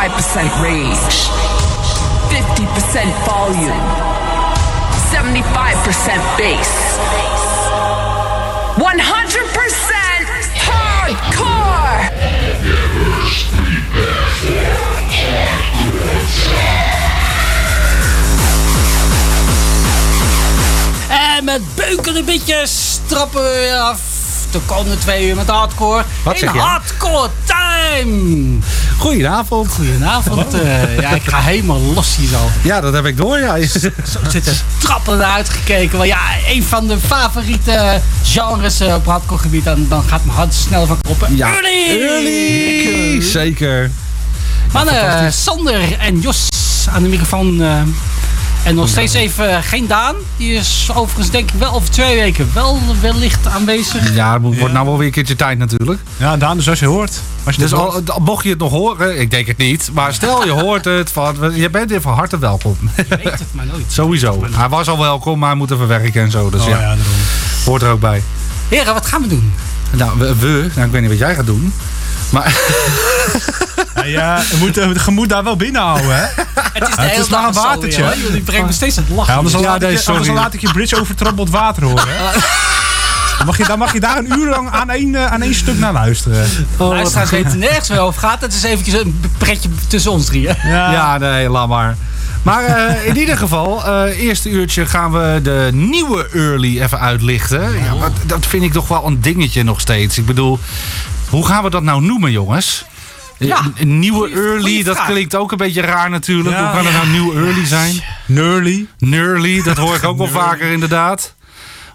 25% rage, 50% volume, 75% bass, 100% hardcore! En met beukende bitjes trappen we weer af. De komende twee uur met hardcore. Wat In zeg je? hardcore time! Goedenavond. Goedenavond. eh, ja, ik ga helemaal los hier zo. Ja, dat heb ik door. Ja. Zo zitten trappen naar uitgekeken. Want ja, een van de favoriete genres eh, op hardcore gebied. Dan, dan gaat mijn hart snel van kloppen. Ja. Early! Early. Zeker. Mannen, Sander en Jos aan de microfoon. En nog steeds even geen Daan. Die is overigens denk ik wel over twee weken wel wellicht aanwezig. Ja, het wordt nou wel weer een keertje tijd natuurlijk. Ja, Daan, dus als je hoort. Als je Dus al, mocht je het nog horen, ik denk het niet. Maar stel je hoort het, van, je bent weer van harte welkom. Je weet het maar nooit. Sowieso. Hij was al welkom, maar hij moet even werken en zo. Dus Oh, ja, ja, daarom. hoort er ook bij. Heren, wat gaan we doen? Nou, we, we nou, ik weet niet wat jij gaat doen. Maar Ja, ja, je moet het gemoed daar wel binnenhouden, hè? Het is de het hele is maar een watertje. Jullie brengen me steeds het lachen. Ja, anders, dan laat ik je, anders laat ik je bridge over troubled water horen, hè? Dan mag je, dan mag je daar een uur lang aan één, eh, aan één stuk naar luisteren. Luisteraars weten nergens het over gaat. Het is eventjes een pretje tussen ons drieën. Ja, ja, nee, laat maar. Maar eh, in ieder geval, eh eerste uurtje gaan we de nieuwe early even uitlichten. Ja, wat- dat vind ik toch wel een dingetje nog steeds. Ik bedoel, hoe gaan we dat nou noemen, jongens? Ja, Een- een nieuwe goeie- early, goeie dat klinkt ook een beetje raar natuurlijk. Ja. Hoe kan het nou nieuw early zijn? Nurly. Nurly, dat hoor ik ook wel vaker inderdaad.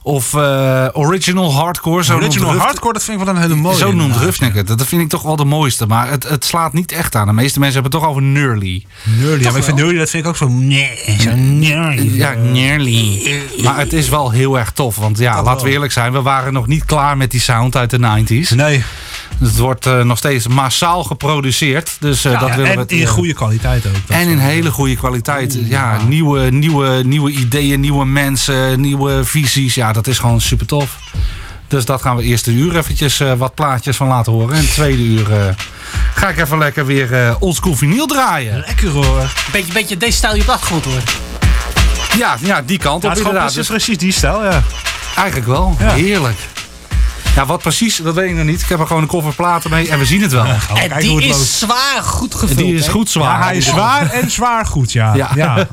Of eh, original hardcore, zo Original Ruf- hardcore, dat vind ik wel een hele mooie. Zo noemt het. Dat vind ik toch wel de mooiste. Maar het, het slaat niet echt aan. De meeste mensen hebben het toch over Nurly. Nurly. Ja, maar ik vind Nurly, dat vind ik ook zo... Nee, zo Nurly. Ja, Nearly. Maar het is wel heel erg tof. Want ja, laten we eerlijk zijn. We waren nog niet klaar met die sound uit de 90s. Nee, Het wordt eh, nog steeds massaal geproduceerd. Dus eh, dat ja, willen we en in goede kwaliteit ook. En in hele goede kwaliteit. Ja, nieuwe, nieuwe, nieuwe ideeën, nieuwe mensen, nieuwe visies. Ja, dat is gewoon super tof. Dus dat gaan we eerste uur eventjes eh, wat plaatjes van laten horen. En tweede uur eh, ga ik even lekker weer eh oldschool vinyl draaien. Lekker hoor. Beetje, beetje deze stijl je op de achtergrond hoor. Ja, ja die kant Ja, op het is gewoon inderdaad. precies, Dus precies die stijl, ja. eigenlijk wel. Ja. Heerlijk. Ja, wat precies, dat weet ik nog niet. Ik heb er gewoon een koffer platen mee en we zien het wel. En die het loopt. is zwaar goed gevuld. Die is goed zwaar. Ja, hij is zwaar en zwaar goed, ja. Ja. ja.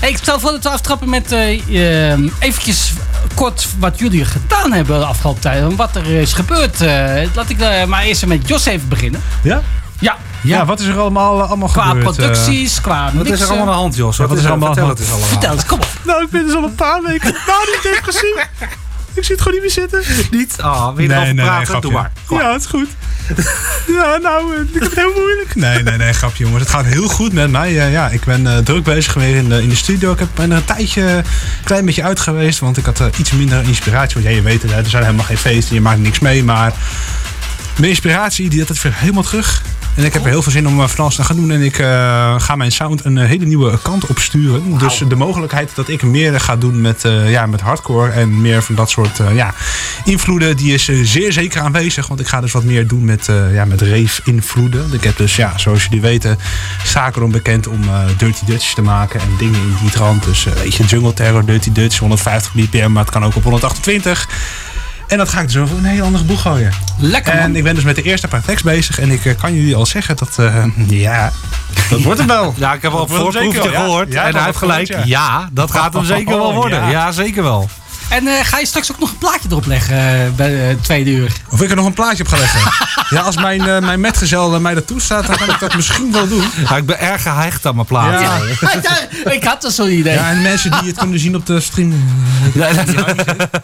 Hey, ik stel voor dat we aftrappen met eh, eh, eventjes kort wat jullie gedaan hebben de afgelopen tijd. En wat er is gebeurd. Eh, laat ik eh, maar eerst met Jos even beginnen. Ja? Ja, Ja, wat is er allemaal, allemaal qua gebeurd? eh? producties, qua Wat is er allemaal aan de hand, Jos? Wat, Wat is er allemaal Vertel aan het de allemaal. Vertel eens, kom op. Nou, ik ben dus al een paar weken nou niet depressief. Ik zit gewoon niet meer zitten. Niet? Ah, wil je erover praten? Doe maar. Ja, het is goed. Ja, nou, eh, ik heb het heel moeilijk. Nee, nee, nee, grapje jongens. Het gaat heel goed met mij. Ja, ik ben eh, druk bezig geweest in de, in de studio. Ik heb- ben er een tijdje een klein beetje uit geweest. Want ik had eh, iets minder inspiratie. Want ja, je weet het, hè, er zijn helemaal geen feesten. Je maakt niks mee. Maar mijn inspiratie, die had het weer helemaal terug. En ik heb er heel veel zin om eh, van alles te gaan doen. En ik eh, ga mijn sound een eh, hele nieuwe kant op sturen. Dus de mogelijkheid dat ik meer ga doen met, ja, met hardcore. En meer van dat soort ja, invloeden. Die is zeer zeker aanwezig. Want ik ga dus wat meer doen met, ja, met rave invloeden. Ik heb dus, ja, zoals jullie weten, zaken erom bekend om Dirty Dutch te maken. En dingen in die trant. Dus weet je, Jungle Terror, Dirty Dutch, 150 bpm. Maar het kan ook op 128. En dat ga ik dus over een hele andere boeg gooien. Lekker man. En ik ben dus met de eerste paar tracks bezig. En ik eh, kan jullie al zeggen dat, eh, ja, dat wordt hem wel. Ja, ik heb al een voorproefje ja. gehoord. Ja, en hij heeft gelijk. Ja, dat gaat hem zeker wel Oh, worden. ja. Ja, zeker wel. En eh, ga je straks ook nog een plaatje erop leggen eh, bij het tweede uur? Of ik er nog een plaatje op ga leggen. ja, als mijn, eh, mijn metgezel eh, mij dat toestaat, dan kan ik dat misschien wel doen. Ja, ik ben erg gehecht aan mijn plaat. Ja. Ja, ik had er zo'n idee. Ja, en mensen die het kunnen zien op de stream.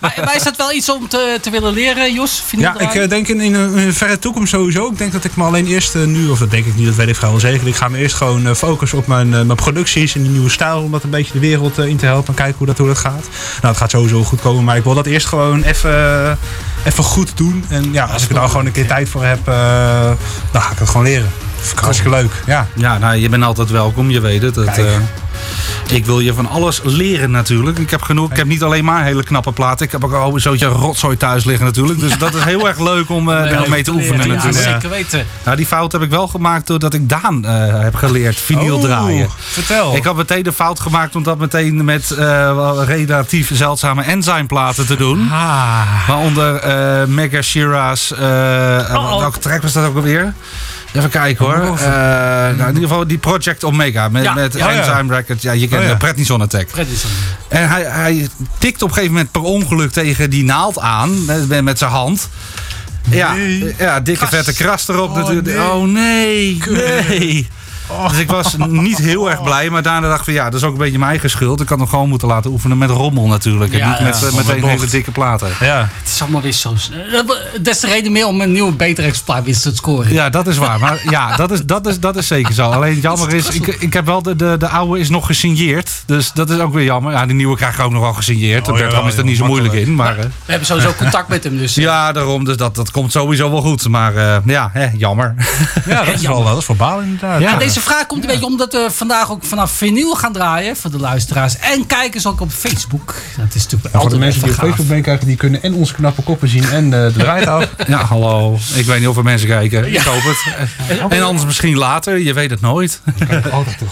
Maar, maar is dat wel iets om te, te willen leren, Jos? Vinyl Ja, ik eh, denk in, in een, in een verre toekomst sowieso. Ik denk dat ik me alleen eerst eh, nu, of dat denk ik niet, dat weet ik vrijwel zeker. Ik ga me eerst gewoon eh, focussen op mijn, eh, mijn producties en die nieuwe stijl. Om dat een beetje de wereld eh, in te helpen en kijken hoe dat, hoe dat gaat. Nou, het gaat sowieso goed komen, maar ik wil dat eerst gewoon even, even goed doen. En ja, als ik er dan gewoon een keer tijd voor heb, eh, dan ga ik het gewoon leren. Hartstikke leuk, ja. Ja, nou, je bent altijd welkom, je weet het. het Ik wil je van alles leren natuurlijk. Ik heb genoeg. Ik heb niet alleen maar hele knappe platen. Ik heb ook al een zootje rotzooi thuis liggen natuurlijk. Dus dat is heel erg leuk om eh daar mee te oefenen Ja, natuurlijk. zeker weten. Nou, die fout heb ik wel gemaakt doordat ik Daan eh, heb geleerd vinyl Oh, draaien. Vertel. Ik had meteen de fout gemaakt om dat meteen met eh, relatief zeldzame enzymeplaten te doen. Ah. Waaronder eh Mega Shira's. eh Oh. welke track was dat ook alweer? Even kijken hoor. Eh, nou, in ieder geval die Project Omega met, Ja. met ja. Enzyme Ja, je kent Oh, ja. Prednison Attack. Prednison. En hij, hij tikt op een gegeven moment per ongeluk tegen die naald aan met, met zijn hand. Ja, Nee. ja, dikke Kras. vette kras erop Oh, natuurlijk. nee. Oh nee, nee. Dus ik was niet heel erg blij, maar daarna dacht ik van ja, dat is ook een beetje mijn eigen schuld. Ik had hem gewoon moeten laten oefenen met rommel natuurlijk. En Ja, niet met, ja. eh, meteen Met hele dikke platen. Ja. Het is allemaal weer zo... eh, Des te reden meer om een nieuwe, betere exemplaar weer te scoren. Ja, dat is waar. Maar ja, dat is, dat is, dat is zeker zo. Alleen het jammer is, ik, ik heb wel de, de, de oude is nog gesigneerd. Dus dat is ook weer jammer. Ja, die nieuwe krijg ik ook nog wel gesigneerd. Oh, Bertram is er niet zo moeilijk in. Maar, eh, We hebben sowieso contact met hem, dus... ja, daarom. Dus dat, dat komt sowieso wel goed. Maar eh, ja, hè, jammer. ja, dat is wel dat is voor baal inderdaad. Ja. Ja, deze vraag komt een beetje omdat we vandaag ook vanaf vinyl gaan draaien voor de luisteraars en kijkers ook op Facebook. Dat is natuurlijk voor de mensen die op. Facebook meekijken, die kunnen en onze knappe koppen zien en eh, de draaitafel. Ja, hallo. Ik weet niet of er mensen kijken. Ik hoop het. En anders misschien later. Je weet het nooit.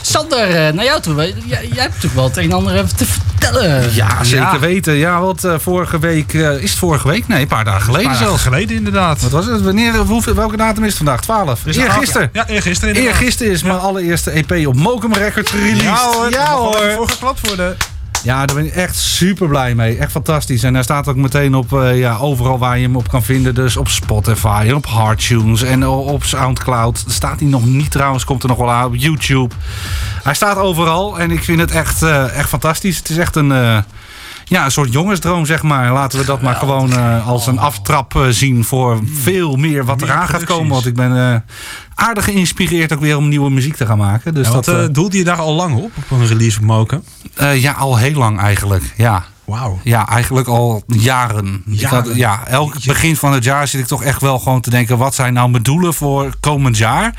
Sander, eh, naar jou toe. Jij, jij hebt natuurlijk wel het een en ander even te vertellen. Ja, zeker Ja. weten. Ja, wat eh, vorige week... eh, is het vorige week? Nee, een paar dagen geleden paar zelfs. geleden inderdaad. Wat was het? Wanneer, hoeveel, welke datum is het vandaag? 12. Dus Eergisteren. Ja, eergisteren inderdaad. Eergisteren is allereerste EP op Mokum Records gereleased. Ja hoor, ja, hoor. Voor geklapt worden. Ja, daar ben ik echt super blij mee. Echt fantastisch. En hij staat ook meteen op eh, ja, overal waar je hem op kan vinden. Dus op Spotify, en op Hardtunes en op Soundcloud. Staat hij nog niet trouwens, komt er nog wel aan op YouTube. Hij staat overal en ik vind het echt, eh, echt fantastisch. Het is echt een, eh, ja, een soort jongensdroom, zeg maar. Laten we dat maar gewoon eh, als een aftrap eh, zien voor veel meer wat eraan gaat producties. komen. Want ik ben eh, aardig geïnspireerd ook weer om nieuwe muziek te gaan maken. Dus Ja, dat, eh, doelde je daar al lang op, op een release van Moken? ja, al heel lang eigenlijk, ja. Wauw. Ja, eigenlijk al jaren. Had- ja, elk begin van het jaar zit ik toch echt wel gewoon te denken... wat zijn nou mijn doelen voor komend jaar?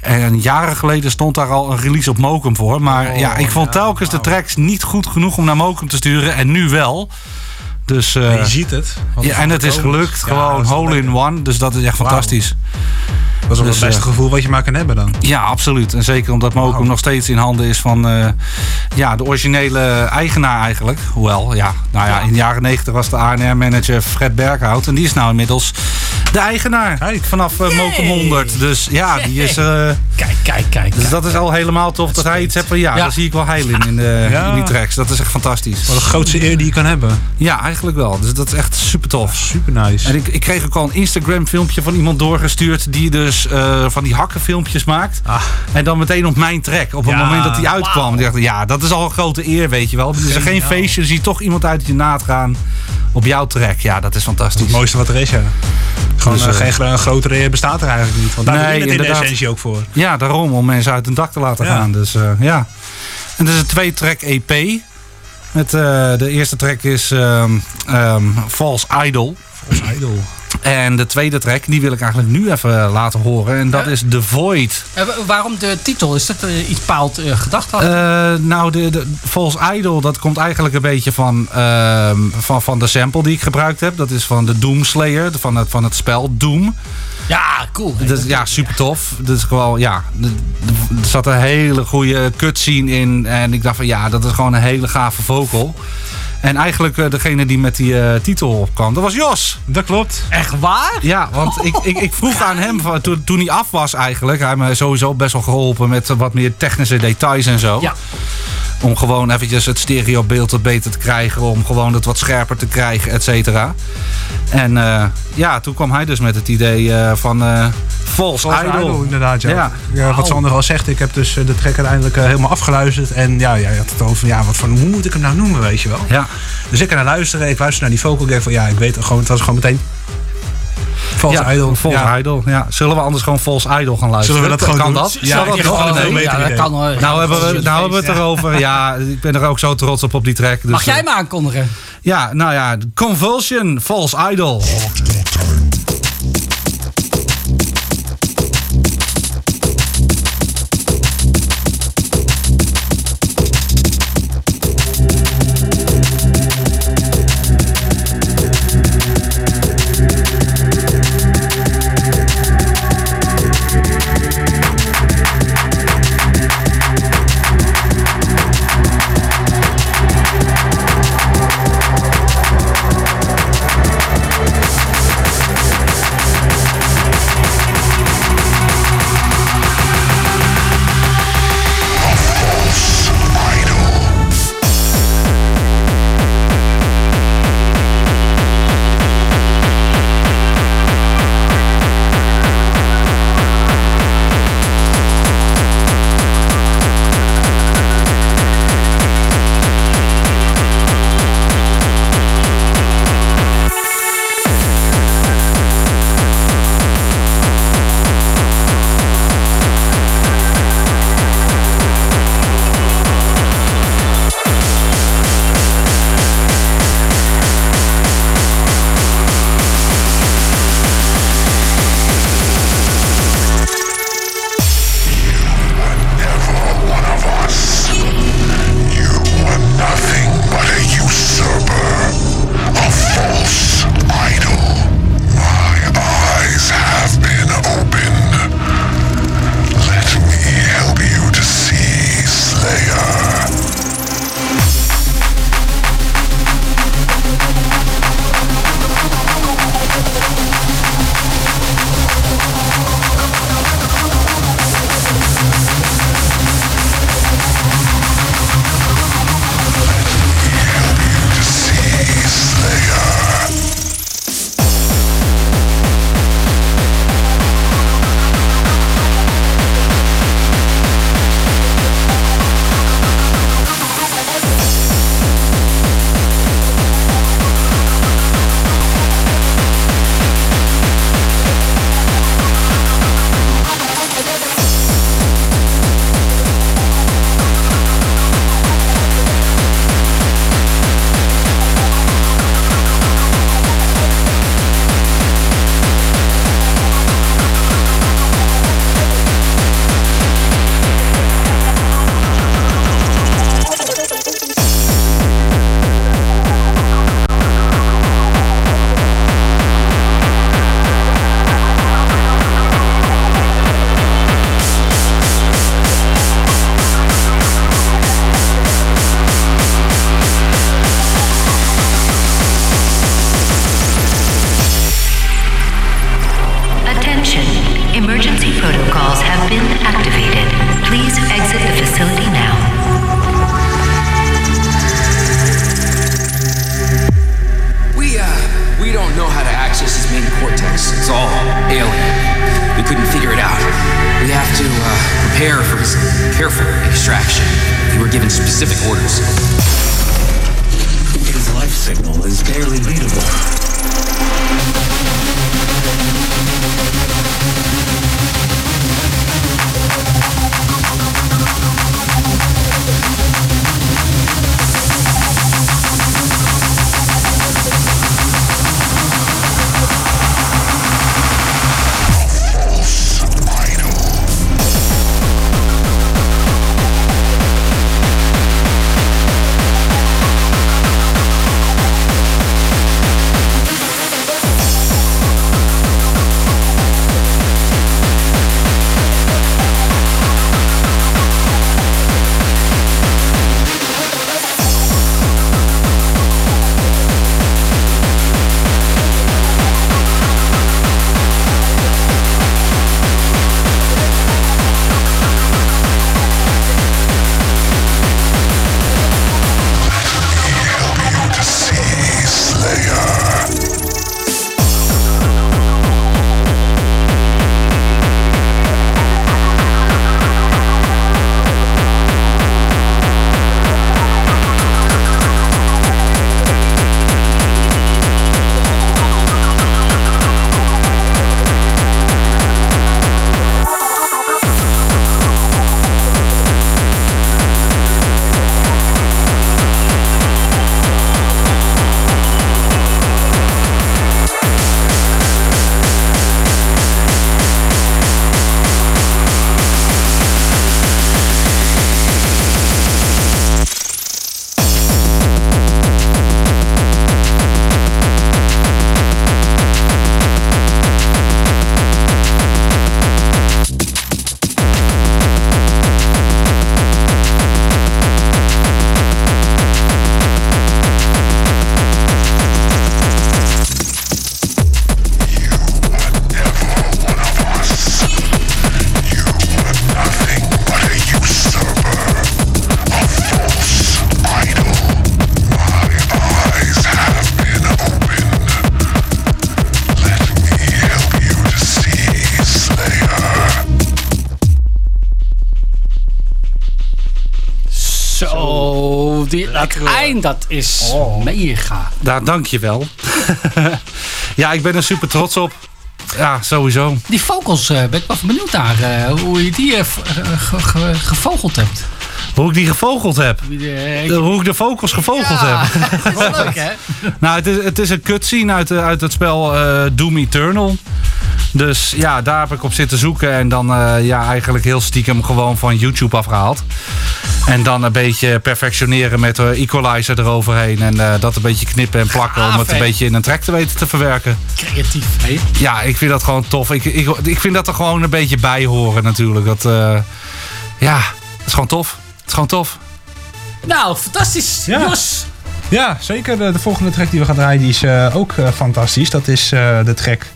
En jaren geleden stond daar al een release op Mokum voor. Maar Oh, ja, ik vond telkens de tracks niet goed genoeg om naar Mokum te sturen. En nu wel. Dus, eh, je ziet het. Ja, en het is gelukt. Ja, gewoon hole in one. Dus dat is echt fantastisch. Dat is wel Dus, het beste eh, gevoel wat je maar kan hebben dan. Ja, absoluut. En zeker omdat Mokum Wauw. nog steeds in handen is van eh, ja, de originele eigenaar eigenlijk. Hoewel, ja, nou ja, in de jaren 90 was de ANR-manager Fred Berghout. En die is nou inmiddels de eigenaar Kijk. vanaf eh, Mokum 100. Dus ja, die is... eh, Kijk, kijk, kijk. dus dat is al helemaal tof dat hij iets heeft van ja, Ja. daar zie ik wel heil in, in, de, Ja. in die tracks. Dat is echt fantastisch. Wat de grootste eer die je kan hebben. Ja, eigenlijk wel. Dus dat is echt super tof. Super nice. En ik, ik kreeg ook al een Instagram filmpje van iemand doorgestuurd die dus eh, van die hakkenfilmpjes maakt. Ah. En dan meteen op mijn track. Op het Ja, moment dat die uitkwam. Ik dacht, ja, dat is al een grote eer, weet je wel. Dus er geen feestje, je ziet toch iemand uit je naad gaan op jouw track. Ja, dat is fantastisch. Het mooiste wat er is, ja. Gewoon Dus, eh, eh, geen gro- grotere bestaat er eigenlijk niet. Want daar Nee, je het in de essentie ook voor. Ja, daarom, om mensen uit hun dak te laten Ja. gaan. Dus eh, ja. En dat is een twee-track EP. Met, de eerste track is ehm, False Idol. Als idol. En de tweede track, die wil ik eigenlijk nu even laten horen. En dat Ja. is The Void. Eh, wa- waarom de titel? Is dat eh, iets bepaald eh, gedacht had? Eh, nou, de, de False Idol, dat komt eigenlijk een beetje van, ehm, van, van de sample die ik gebruikt heb. Dat is van de Doomslayer, van het, van het spel Doom. ja, cool. Dat is, ja, super tof. Dat is gewoon, ja, er zat een hele goede cutscene in. En ik dacht van, ja, dat is gewoon een hele gave vocal. En eigenlijk eh, degene die met die eh, titel opkwam, dat was Jos. Dat klopt. Echt waar? Ja, want ik, ik, ik vroeg aan hem, van, toen, toen hij af was eigenlijk, hij heeft me sowieso best wel geholpen met wat meer technische details en zo. Ja. Om gewoon eventjes het stereobeeld wat beter te krijgen, om gewoon het wat scherper te krijgen, et cetera. En eh, ja, toen kwam hij dus met het idee eh, van eh False, Als Idol. idol, inderdaad. Ja. Ja. Ja, wat Sander al zegt, ik heb dus de track uiteindelijk helemaal afgeluisterd. En ja, jij had het over ja, wat van, hoe moet ik hem nou noemen, weet je wel. Ja, Dus ik ga naar luisteren, ik luister naar die vocal, ik denk van, ja, ik weet het gewoon, het was gewoon meteen... False ja, Idol. False ja. Idol. Ja. Zullen we anders gewoon False Idol gaan luisteren? Zullen we dat gewoon kan doen? dat? Ja, Zal ik dat nog? Nee. ja, dat kan hoor. Nou hebben, we, nou hebben we het erover. Ja, ik ben er ook zo trots op op die track. Dus, Mag jij eh, me aankondigen? Ja, nou ja, Convulsion, False Idol. Is mega. Daar, dank je wel. ja, ik ben er super trots op. Ja, sowieso. Die vogels, eh, ben ik wel benieuwd naar eh, hoe je die ge- ge- gevogeld hebt. Hoe ik die gevogeld heb. Ik- hoe ik de vogels gevogeld Ja, heb. dat is leuk hè? Nou, het is, het is een cutscene uit, uit het spel Doom Eternal. Dus ja, daar heb ik op zitten zoeken. En dan ja, eigenlijk heel stiekem gewoon van YouTube afgehaald. En dan een beetje perfectioneren met de equalizer eroverheen. En eh, dat een beetje knippen en plakken om Gaaf, het een beetje in een track te weten te verwerken. Creatief hè? Ja, ik vind dat gewoon tof. Ik, ik, ik vind dat er gewoon een beetje bij horen natuurlijk. Dat, eh, ja, het is gewoon tof. Het is gewoon tof. Nou, fantastisch. Ja. Jos. Ja, zeker. De, de volgende track die we gaan draaien die is eh, ook eh, fantastisch. Dat is eh, de track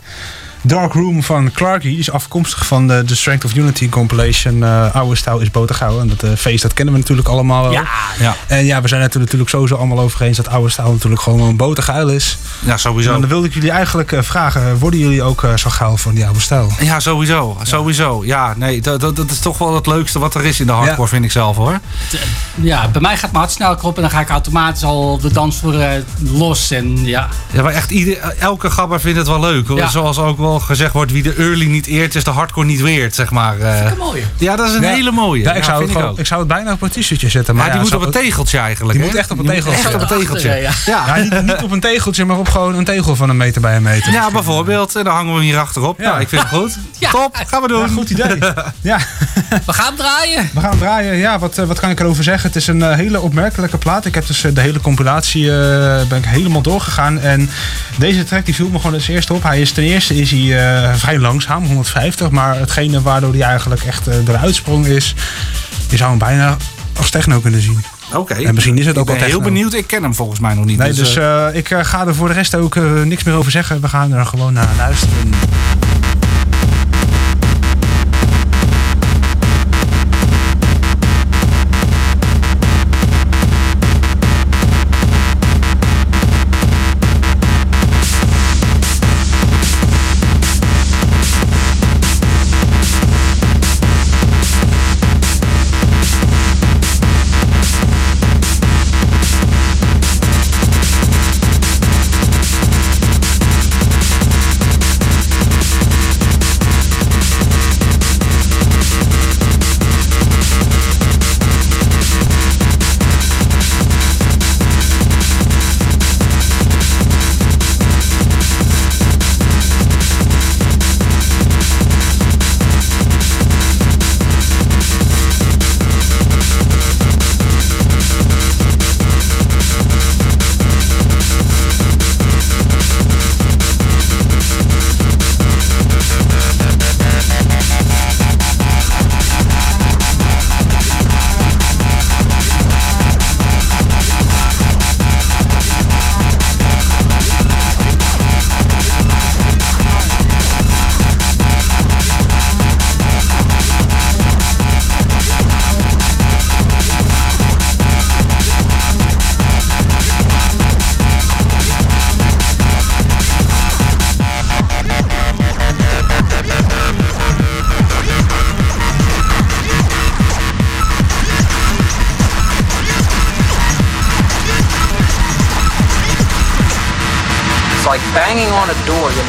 Dark Room van Clarky. Is afkomstig van de, de Strength of Unity compilation eh Oude Stouw is Botergouw. En dat eh, feest dat kennen we natuurlijk allemaal wel. Ja, Ja, En ja, we zijn het er natuurlijk sowieso allemaal over eens dat Oude Stouw natuurlijk gewoon een botergeil is. Ja En sowieso. dan wilde ik jullie eigenlijk eh, vragen, worden jullie ook eh, zo geil van die oude stijl? Ja, sowieso. Sowieso. Ja, nee, dat, dat, dat is toch wel het leukste wat er is in de hardcore, Ja. vind ik zelf hoor. ja, bij mij gaat mijn hart sneller op en dan ga ik automatisch al op de dansvloer eh, los. En ja, Ja, maar echt ieder, elke gabber vindt het wel leuk. hoor. Ja. Zoals ook wel gezegd wordt, wie de early niet eert, is de hardcore niet weert, zeg maar. eh. een mooie. ja, dat is een Ja. hele mooie. Ja, ik, zou het vind ik gewoon, ook. ik zou het bijna op een t-shirtje zetten. Maar die moet op een het- tegeltje eigenlijk. Die moet echt op een tegeltje. Echt op een tegeltje. Achter, ja. Ja. Ja, niet, niet op een tegeltje, maar op gewoon een tegel van een meter bij een meter. Ja, bijvoorbeeld. En dan hangen we hem hier achterop. Ja, Ja. ik vind het goed. Ja. Top, gaan we doen. Ja, goed idee. Ja, We gaan draaien. we gaan draaien. Ja, wat, eh, wat kan ik erover zeggen? Het is een eh, hele opmerkelijke plaat. Ik heb dus eh, de hele compilatie eh, ben ik helemaal doorgegaan. En deze track die viel me gewoon als eerste op. Hij is ten eerste is hij eh, vrij langzaam, 150. Maar hetgene waardoor hij eigenlijk echt eh, eruit sprong is... Je zou hem bijna als techno kunnen zien. Oké. En misschien is het ook ik ben wel heel benieuwd. Ik ken hem volgens mij nog niet. Nee, dus eh, eh, ik eh, ga er voor de rest ook niks meer over zeggen. We gaan er gewoon naar luisteren.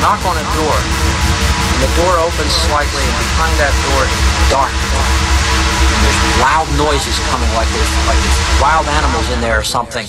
Knock on a door, and the door opens slightly, and behind that door is dark. And there's loud noises coming, like there's like there's wild animals in there or something.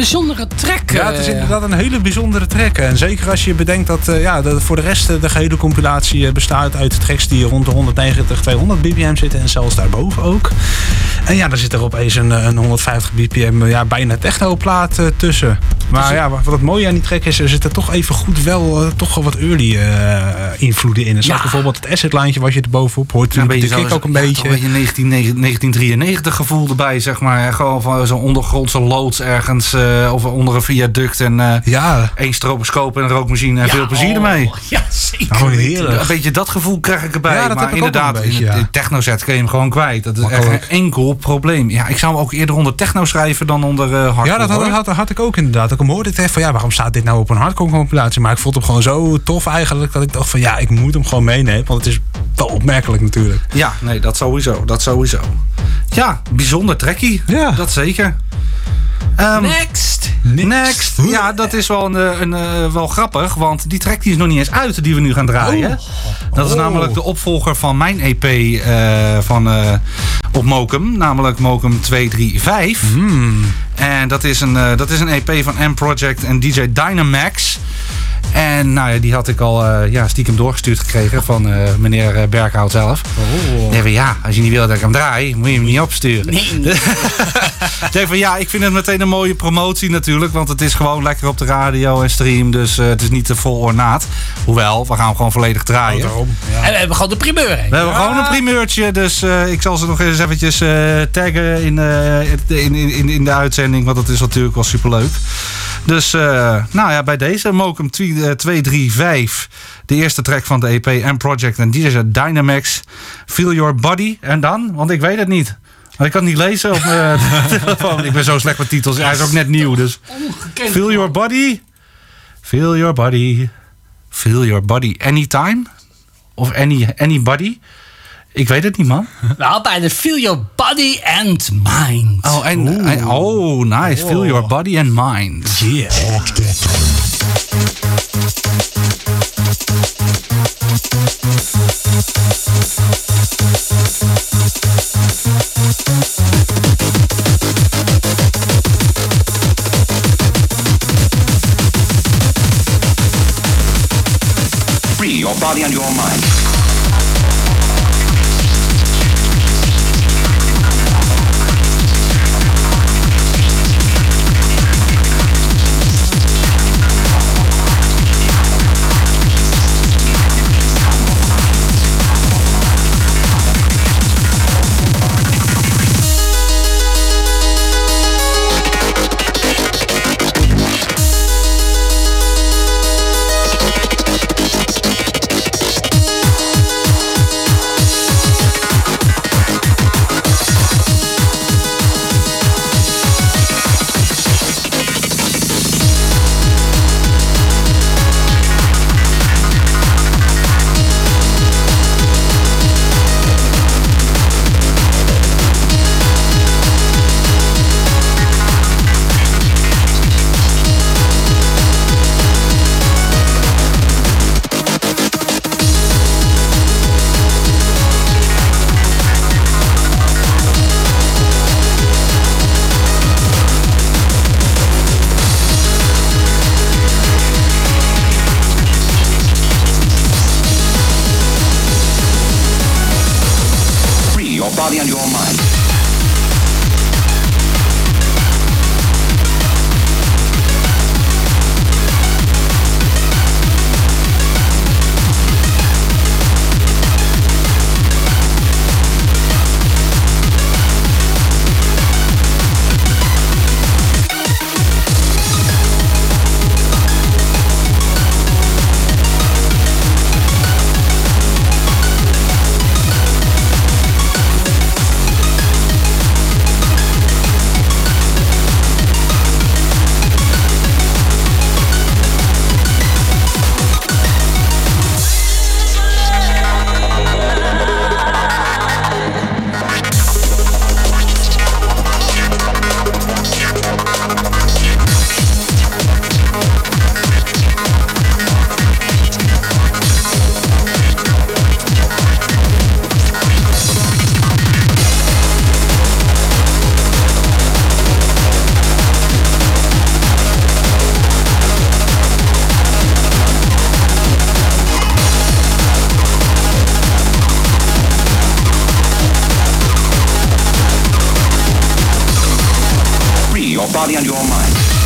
Bijzondere track. Ja, het is eh. inderdaad een hele bijzondere track. En zeker als je bedenkt dat eh, ja, dat voor de rest eh, de gehele compilatie bestaat uit tracks die rond de 190, 200 bpm zitten. En zelfs daarboven ook. En ja, dan zit er opeens een, een 150 bpm, ja, bijna technoplaat eh, tussen. Maar ja, wat het mooie aan die track is, er zitten toch even goed wel eh, toch wel wat early eh, invloeden in. Ja. bijvoorbeeld het asset lijntje wat je er bovenop hoort. Ja, kick zo- ook een ja, beetje. Een beetje 19, 1993 gevoel erbij, zeg maar. Ja, Gewoon van zo'n ondergrondse loods ergens eh, of onder een viaduct. En Ja, één stroboscoop en een rookmachine en Ja, veel plezier oh, ermee. Ja, zeker. heerlijk. Een beetje dat gevoel krijg ik erbij. Ja, dat maar heb ik ook inderdaad, een beetje, in het ja. in techno-set kun je hem gewoon kwijt. Dat is echt geen enkel probleem. Ja, ik zou hem ook eerder onder techno schrijven dan onder hardcore. Ja, dat had, hoor. had, had ik ook inderdaad. Ik hoorde ik echt van ja, waarom staat dit nou op een hardcore compilatie? Maar ik vond hem gewoon zo tof eigenlijk dat ik dacht van ja, ik moet hem gewoon meenemen. Want het is wel opmerkelijk natuurlijk. Ja, nee, dat sowieso. Dat sowieso. Ja, bijzonder trekkie. Ja. Dat zeker. Ehm, Next. Next. Ja, dat is wel, een, eh, een, eh, wel grappig, want die track die is nog niet eens uit die we nu gaan draaien. Dat is Oh. namelijk de opvolger van mijn EP eh, van, eh, op Mokum, namelijk Mokum 235. Hmm. En dat is, een, eh, dat is een EP van M Project en DJ Dynamax. En nou ja, die had ik al eh, ja, stiekem doorgestuurd gekregen van eh, meneer Berghout zelf. Oh. Nee, van, ja, als je niet wil dat ik hem draai, moet je hem niet opsturen. Nee. Nee, van, ja, ik vind het meteen een mooie promotie natuurlijk. Want het is gewoon lekker op de radio en stream. Dus het is niet te vol ornaat. Hoewel, we gaan hem gewoon volledig draaien. En we hebben gewoon de primeur. We hebben gewoon een primeurtje, dus ik zal ze nog eens eventjes taggen in, in, in, in de uitzending, want dat is natuurlijk wel superleuk. Dus, eh, nou ja, bij deze Mokum 235, de eerste track van de EP en Project en die is het Dynamax, Feel Your Body. En dan? Want ik weet het niet. Ik kan het niet lezen op mijn telefoon. Ik ben zo slecht met titels. Hij is ook net nieuw, dus... Feel Your Body. Feel Your Body. Feel Your Body. Anytime? Of any, anybody? Ik weet het niet, man. Nou, bij de Feel Your Body and Mind. Oh, en, en- oh nice. Feel Your Body and Mind. Yeah. Free your body and your mind. Body and your mind.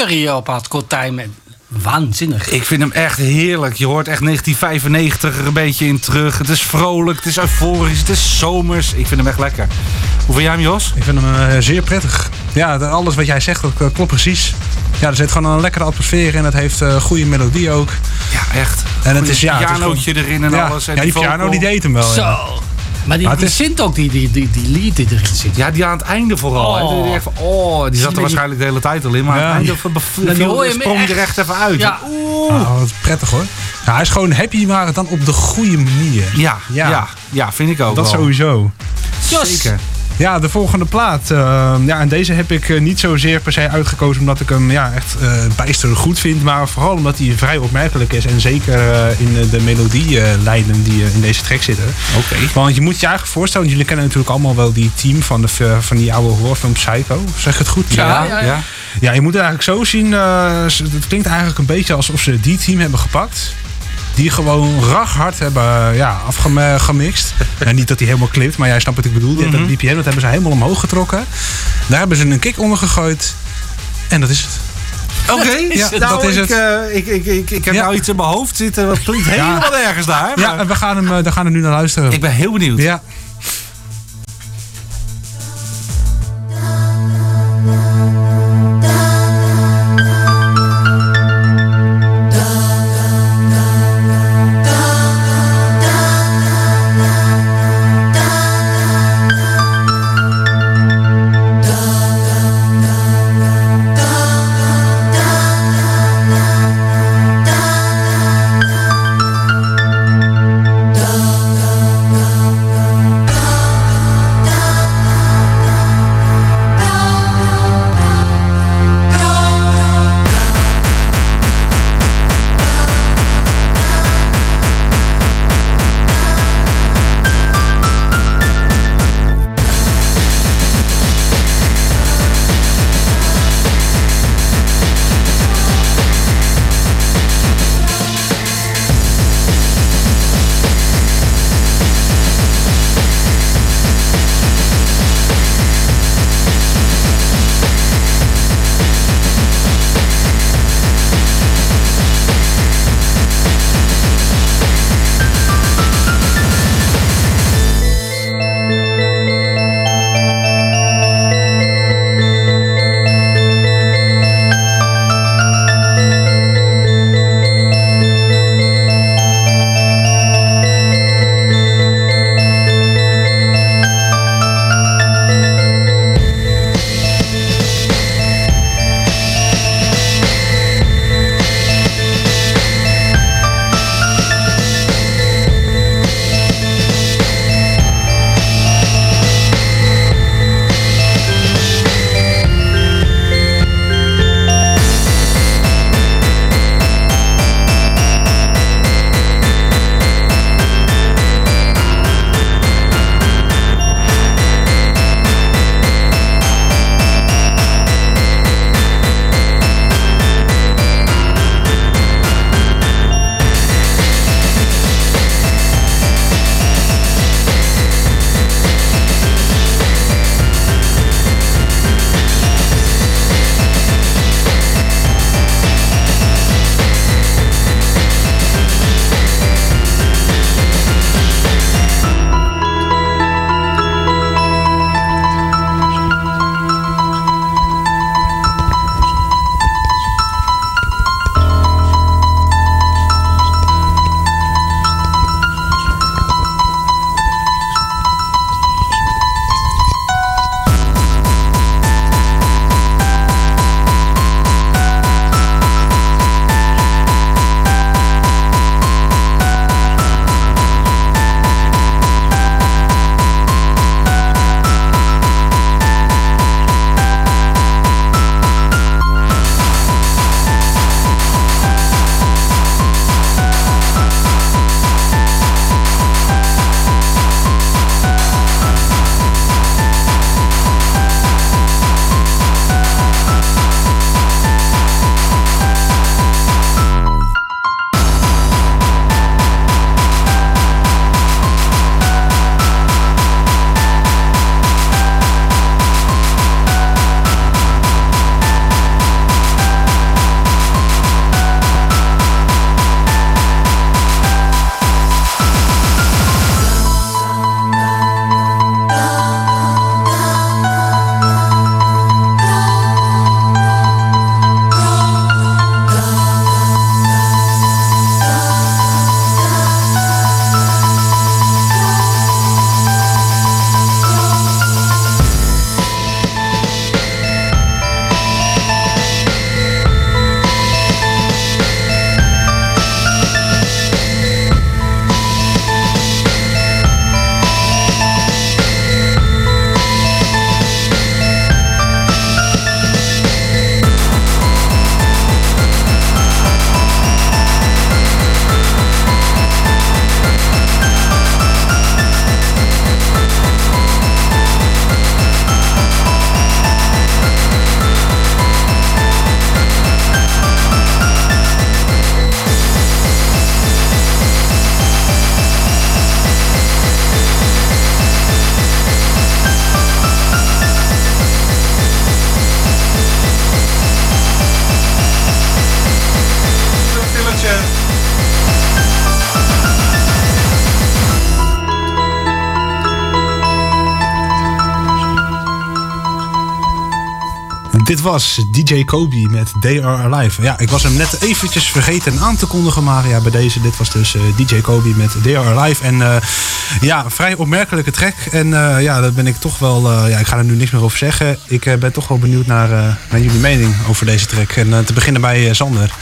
Op Hardcore Time. Waanzinnig. Ik vind hem echt heerlijk. Je hoort echt 1995 er een beetje in terug. Het is vrolijk, het is euforisch, het is zomers. Ik vind hem echt lekker. Hoe vind jij hem, Jos? Ik vind hem eh, zeer prettig. Ja, alles wat jij zegt, dat eh, klopt precies. Ja, er zit gewoon een lekkere atmosfeer in. Het heeft een goede melodie ook. Ja, echt. En het is ja, het is pianootje erin en ja, alles. En ja, die piano die deed hem wel. Zo. Ja. Maar die, Maar het die is- zint ook, die, die, die, die lied die erin zit. Ja, die aan het einde vooral. Oh. Die, echt van, oh, die zat er die- waarschijnlijk de hele tijd al in. Maar Ja. aan het einde viel- hoor je sprong echt. er echt even uit. Ja. Oeh. Oh, wat prettig hoor. Ja, hij is gewoon happy, maar het dan op de goede manier. Ja, ja. Ja. ja, vind ik ook Dat wel. sowieso. Zeker. Ja, de volgende plaat. eh, ja, en deze heb ik eh, niet zozeer per se uitgekozen omdat ik hem ja, echt eh bijster goed vind. Maar vooral omdat hij vrij opmerkelijk is. En zeker eh, in de melodielijnen die in deze track zitten. Oké. Want je moet je eigenlijk voorstellen, jullie kennen natuurlijk allemaal wel die team van, de, van die oude horrorfilm Psycho. Zeg ik het goed? Ja, ja, ja. ja. Ja, je moet het eigenlijk zo zien. eh, het klinkt eigenlijk een beetje alsof ze die team hebben gepakt. Die gewoon raghard hebben eh, ja, afgemixt. en niet dat hij helemaal klipt, maar jij snapt wat ik bedoel. Die, Dat BPM dat hebben ze helemaal omhoog getrokken. Daar hebben ze een kick onder gegooid. En dat is het. Oké, Ja, nou, dat is ik, het. eh, ik, ik, ik, ik heb Ja. nou iets in mijn hoofd zitten. Dat klinkt helemaal ergens daar. Ja, maar en we gaan, hem, eh, we gaan er nu naar luisteren. Ik ben heel benieuwd. Ja. Dit was DJ Kobe met They Are Alive. Ja, ik was hem net eventjes vergeten aan te kondigen, maar ja, bij deze, dit was dus eh, DJ Kobe met They Are Alive. En eh, ja, vrij opmerkelijke track. En eh, ja, daar ben ik toch wel, ja, ik ga er nu niks meer over zeggen. Ik ben toch wel benieuwd naar, naar jullie mening over deze track. En te beginnen bij Sander.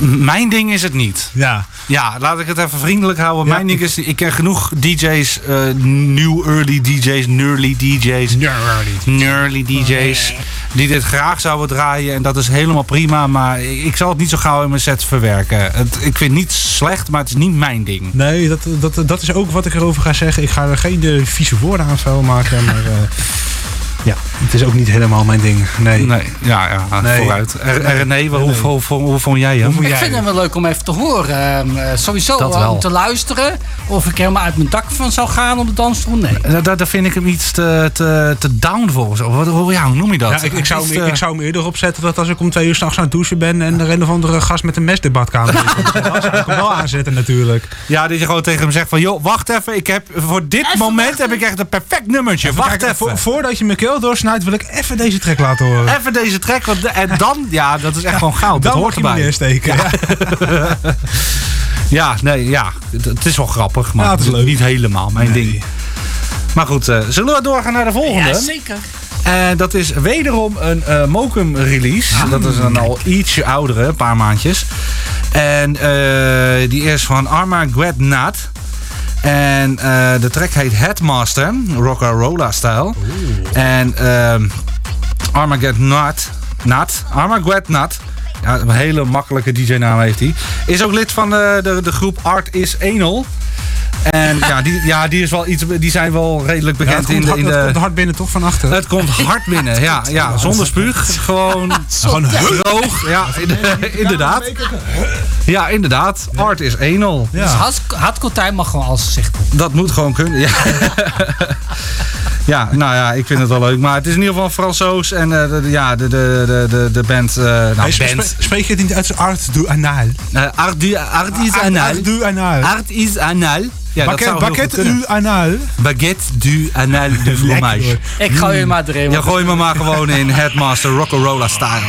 Mijn ding is het niet. Ja, Ja, laat ik het even vriendelijk houden. Ja, Mijn ding is, ik ken genoeg DJ's, eh new early DJ's, nearly DJ's, nearly DJ's, die dit graag zouden draaien. En dat is helemaal prima, maar ik zal het niet zo gauw in mijn set verwerken. Het, ik vind het niet slecht, maar het is niet mijn ding. nee, dat, dat, dat is ook wat ik erover ga zeggen. Ik ga er geen eh, vieze woorden aan vuil maken, maar... eh, ja, het is ook niet helemaal mijn ding. Nee. Nee, ja, ja Nee. vooruit. En en René, hoe, hoe, hoe, hoe vond jij hem? Ik vind hem wel leuk om even te horen. Ehm, eh, sowieso Dat eh, wel. om te luisteren. Of ik helemaal uit mijn dak van zou gaan op de dansstoel. Nee. Daar, daar, daar vind ik hem iets te, te, te down voor. of zo. Wat, hoe, ja, hoe noem je dat? Ja, ik, ik, zou hem, te- ik zou hem eerder opzetten dat als ik om twee uur s'nachts aan het douchen ben en er een of andere gast met een mes de badkamer. Dan zou ik hem wel aanzetten natuurlijk. Ja, dat je gewoon tegen hem zegt van... joh, wacht even, ik heb, voor dit moment heb ik echt een perfect nummertje. wacht even. vo- voordat je mijn keel doorsnijdt wil ik even deze track laten horen. Even deze track. Want, de- en dan, ja, dat is echt gewoon goud. Dan dat mag hoort je hem erbij. neersteken. Ja. Ja, nee, ja. Het, het is wel grappig, maar Ja, het is leuk. niet helemaal mijn Nee. ding. Maar goed, eh, zullen we doorgaan naar de volgende? Ja, zeker. En dat is wederom een eh Mokum release. dat is een al ietsje oudere, een paar maandjes. En eh, die is van Armageddon Nat. En eh, de track heet Headmaster, Rolla style. En ehm Armageddon Nat, Nat, Armageddon. Ja, een hele makkelijke DJ-naam heeft hij. Is ook lid van de, de, de groep Art is Enel. En ja die, ja, die, is wel iets, die zijn wel redelijk Ja, bekend het, in komt de... hard, In het de komt hard binnen toch van achter. het komt hard binnen, ja, ja zonder spuug. Gewoon Gewoon droog. Ja, in- inderdaad. Ja, inderdaad. Art is 1-0. Dus Time mag gewoon alles gezegd worden. Dat moet gewoon kunnen. Ja. ja, nou ja, ik vind het wel leuk. Maar het is in ieder geval Fransoos. En eh, de, ja, de, de, de, de, de band. eh nou, Hey, band. spreek je het niet uit zijn art du anal? Eh, art, du- art is anal. Art du anal. Art is anal. Ja, Baguette, goed baguette u anal. Baguette du anal de fromage. Ik gooi je maar erin. Ja, gooi me maar gewoon in Headmaster Rock'n'Rolla style.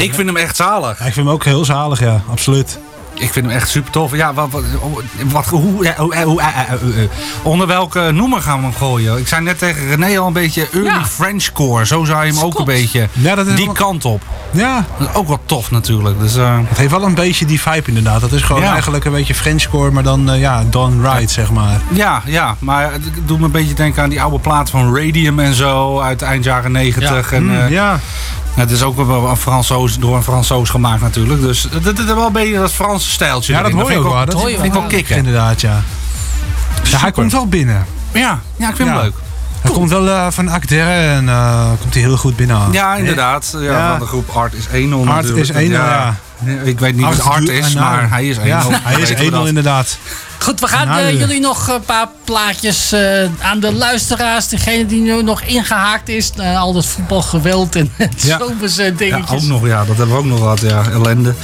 Ik vind hem echt zalig. Ik vind hem ook heel zalig, ja, absoluut. Ik vind hem echt super tof. Ja, wat, wat, wat, hoe, ja, hoe, hoe- eh, eh, eh, eh. onder welke noemer gaan we hem gooien? Ik zei net tegen René al een beetje early Ja. Frenchcore. Zo zou je hem ook Klopt. een beetje Ja, dat is die wel- kant op. Ja, Dat is ook wel tof natuurlijk. Dus, eh, het heeft wel een beetje die vibe inderdaad. Dat is gewoon Ja. eigenlijk een beetje Frenchcore, maar dan ja, done right, zeg maar. ja, ja, maar het doet me een beetje denken aan die oude plaat van Radium en zo. Uit eind jaren negentig. En, Mm, eh, ja. Het is ook wel een Fransoos, door een Fransoos gemaakt natuurlijk. Dus het het is wel een beetje dat Franse stijltje. ja, dat hoor je ook ik wel. Dat vind ik wel. kicken. Inderdaad, ja. ja. Hij komt wel binnen. Ja, ja, ik vind Ja. hem leuk. Hij komt wel eh, van Actere en eh, komt hij heel goed binnen. Ja, inderdaad. Ja, Ja. Van de groep Art is 1-0 Art is 1-0, ja. Ik weet niet wat Art is, maar hij is 1-0. Ja, hij is Weten we 1-0 dat. inderdaad. Goed, we gaan eh, eh. jullie nog een paar plaatjes eh, aan de luisteraars. Degene die nu nog ingehaakt is. naar al dat voetbalgeweld en Ja. zomerse Ja, dingetjes. ook nog, ja, dat hebben we ook nog gehad, ja. Ellende.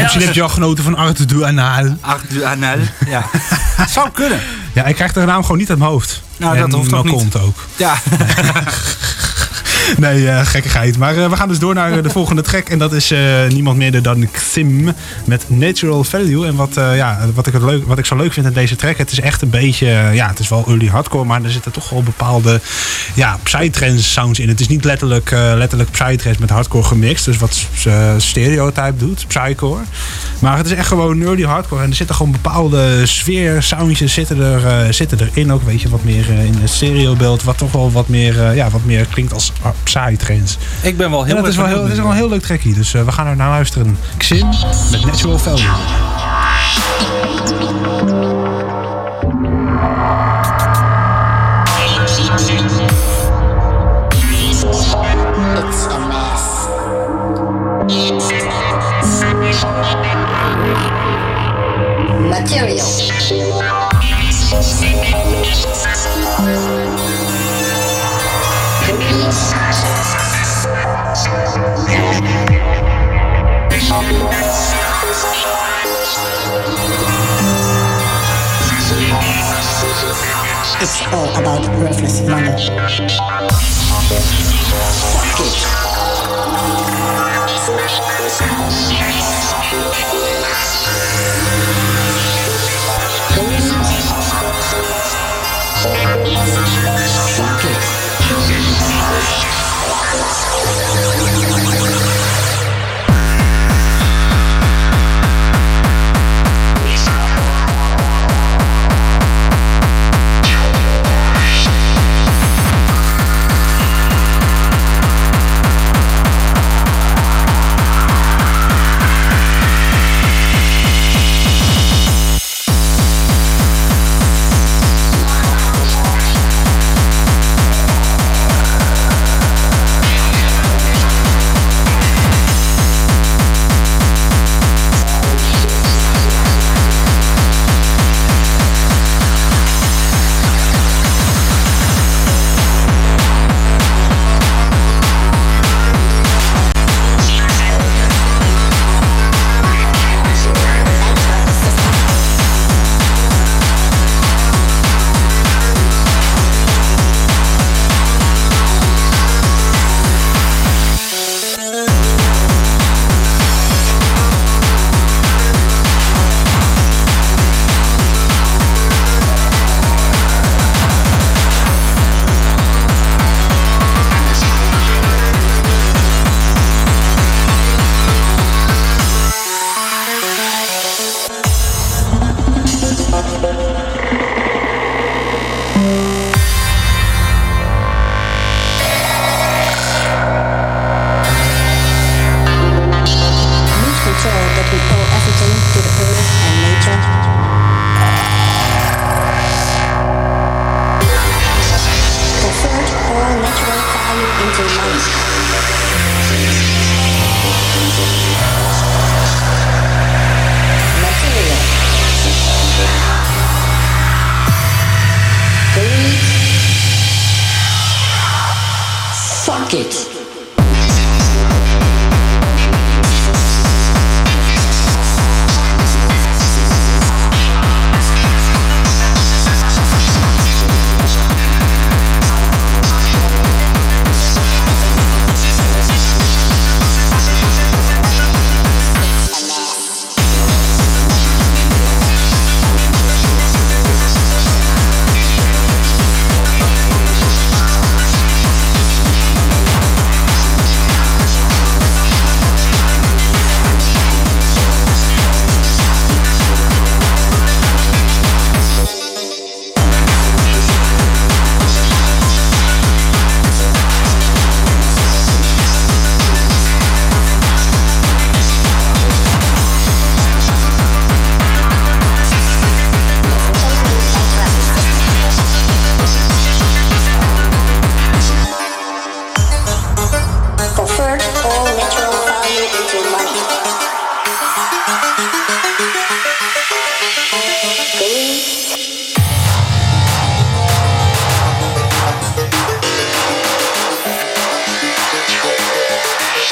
Misschien heb je al genoten van Art de Anal. Ach, du Anel. Ja. Zou kunnen. Ja, ik krijg de naam gewoon niet uit mijn hoofd. Nou, dat hoeft ook niet. kont ook. Ja. Nee, eh, gekkigheid. Maar eh, we gaan dus door naar eh, de volgende track. En dat is niemand minder dan Xim met Natural Value. En wat, ja, wat, ik het leuk, wat ik zo leuk vind aan deze track, het is echt een beetje, ja, het is wel early hardcore, maar er zitten toch wel bepaalde ja, psytrance sounds in. Het is niet letterlijk, letterlijk psytrance met hardcore gemixt, dus wat uh, stereotype doet, psycore. Maar het is echt gewoon early hardcore en er zitten gewoon bepaalde sfeer soundjes zitten, er, zitten erin ook, weet je, wat meer in het stereobeeld, wat toch wel wat meer, eh, ja, wat meer klinkt als ah, psytrance. Ik ben wel heel Ja, dat is wel heel, het is wel een heel leuk trackje, dus eh, we gaan er naar luisteren. Xin met Natural Value. Material. It's all about worthless money. Fuck it.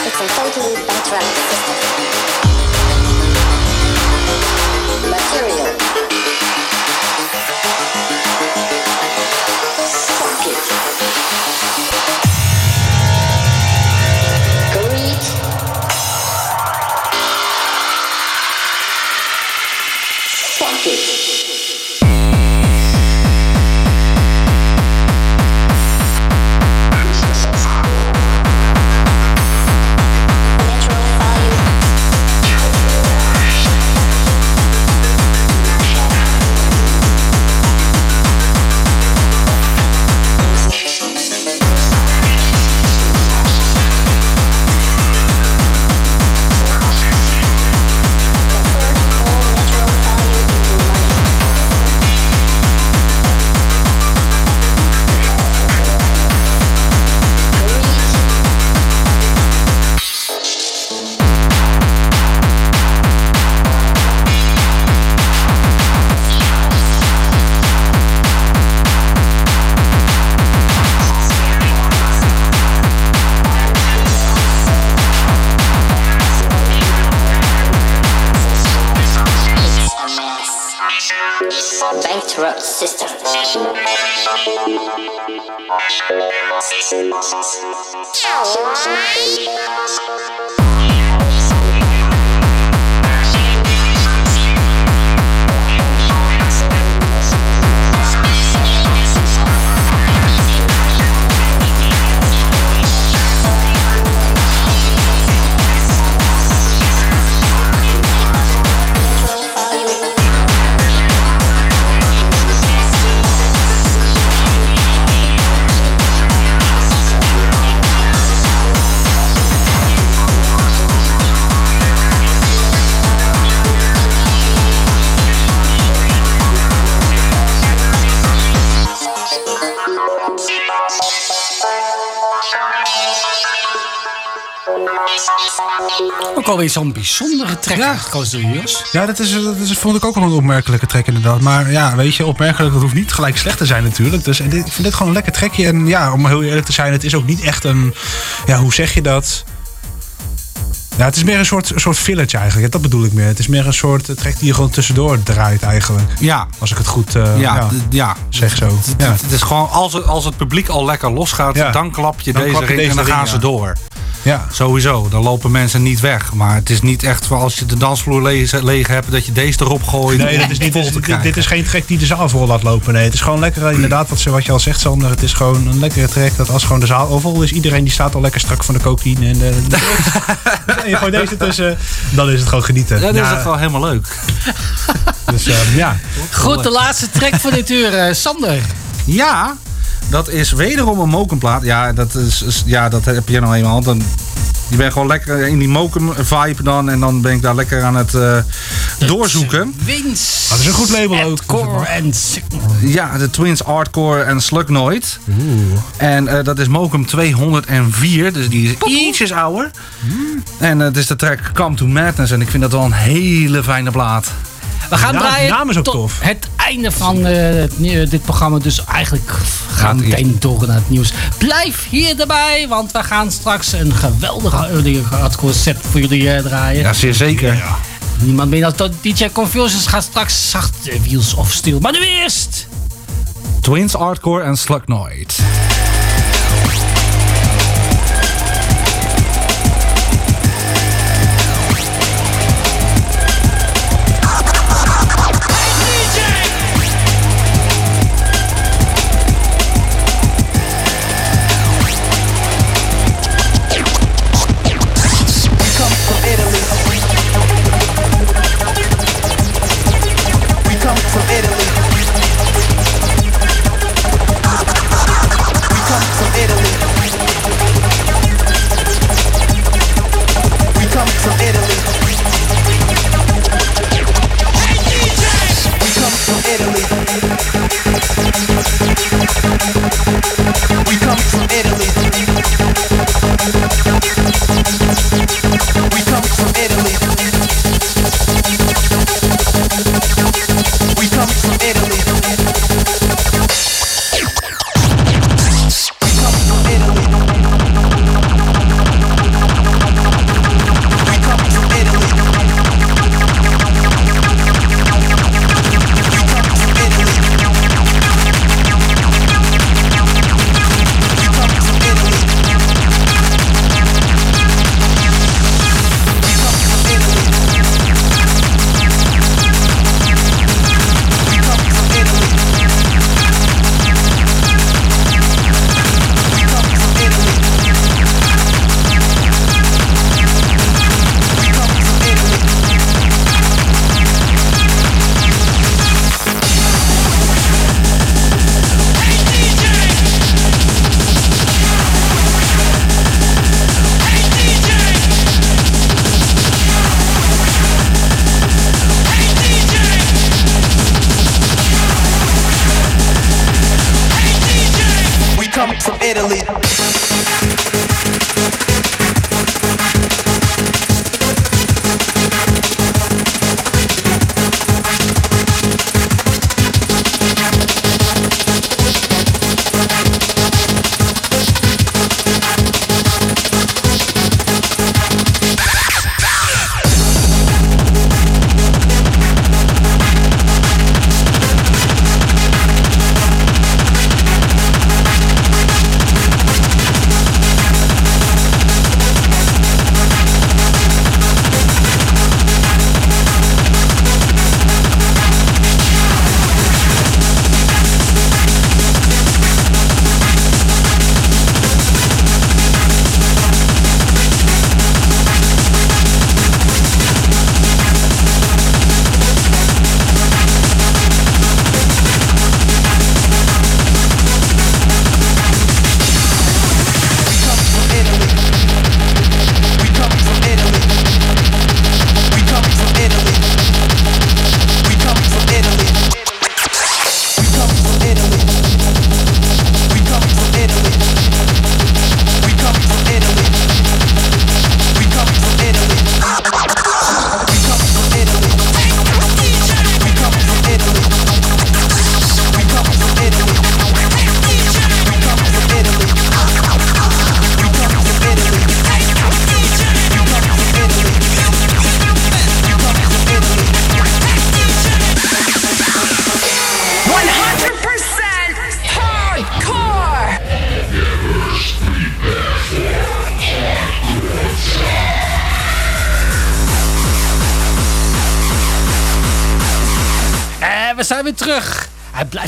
It's a funky bad drum system. Alweer zo'n bijzondere track Ja. Ja, dat, is, dat is, vond ik ook wel een opmerkelijke track inderdaad. Maar ja, weet je, opmerkelijk, dat hoeft niet gelijk slecht te zijn natuurlijk. Dus en dit, ik vind dit gewoon een lekker trekje. En ja, om heel eerlijk te zijn, het is ook niet echt een... Ja, hoe zeg je dat? Ja, het is meer een soort, een soort filletje eigenlijk. Dat bedoel ik meer. Het is meer een soort eh, track die je gewoon tussendoor draait eigenlijk. Ja, Als ik het goed eh, ja, ja, zeg zo. Het, Ja. het is gewoon, als het, als het publiek al lekker losgaat, Ja. dan klap je Dan deze klap je ring deze en dan ring, gaan ja. ze door. Ja. Sowieso, dan lopen mensen niet weg. Maar het is niet echt voor als je de dansvloer leeg, leeg hebt, dat je deze erop gooit. Nee, dat is niet, vol dit, dit, dit is geen track die de zaal vol laat lopen. Nee, het is gewoon lekker, eh, inderdaad, wat, ze- wat je al zegt, Sander. Het is gewoon een lekkere track dat als gewoon de zaal al vol is, iedereen die staat al lekker strak van de cocaïne. En de, de en je gooit deze tussen, dan is het gewoon genieten. Ja, dat is echt wel helemaal leuk. dus eh, ja. Goed, de laatste track van dit uur. eh, Sander. Ja, dat is wederom een mokenplaat. Ja, dat, is, is- ja, dat heb je nou eenmaal. Dan, je bent gewoon lekker in die moken vibe dan. En dan ben ik daar lekker aan het eh, doorzoeken. Wins. Dat is een goed label ook. Core en. Ja, de Twins Hardcore en Slugnoid. En eh, dat is Mokum 204, dus die is ietsjes ouder. En eh, het is de track Come to Madness. En ik vind dat wel een hele fijne plaat. We gaan draaien naam is ook tof. het einde van eh, nieuwe- dit programma. Dus eigenlijk gaan we meteen door naar het nieuws. Blijf hier erbij, want we gaan straks een geweldige early hardcore set voor jullie eh, draaien. Ja, zeer zeker. Niemand minder dan DJ Confusions gaat straks zacht eh, Wheels of Steel. Maar nu eerst... Twins Hardcore en Slugnoid.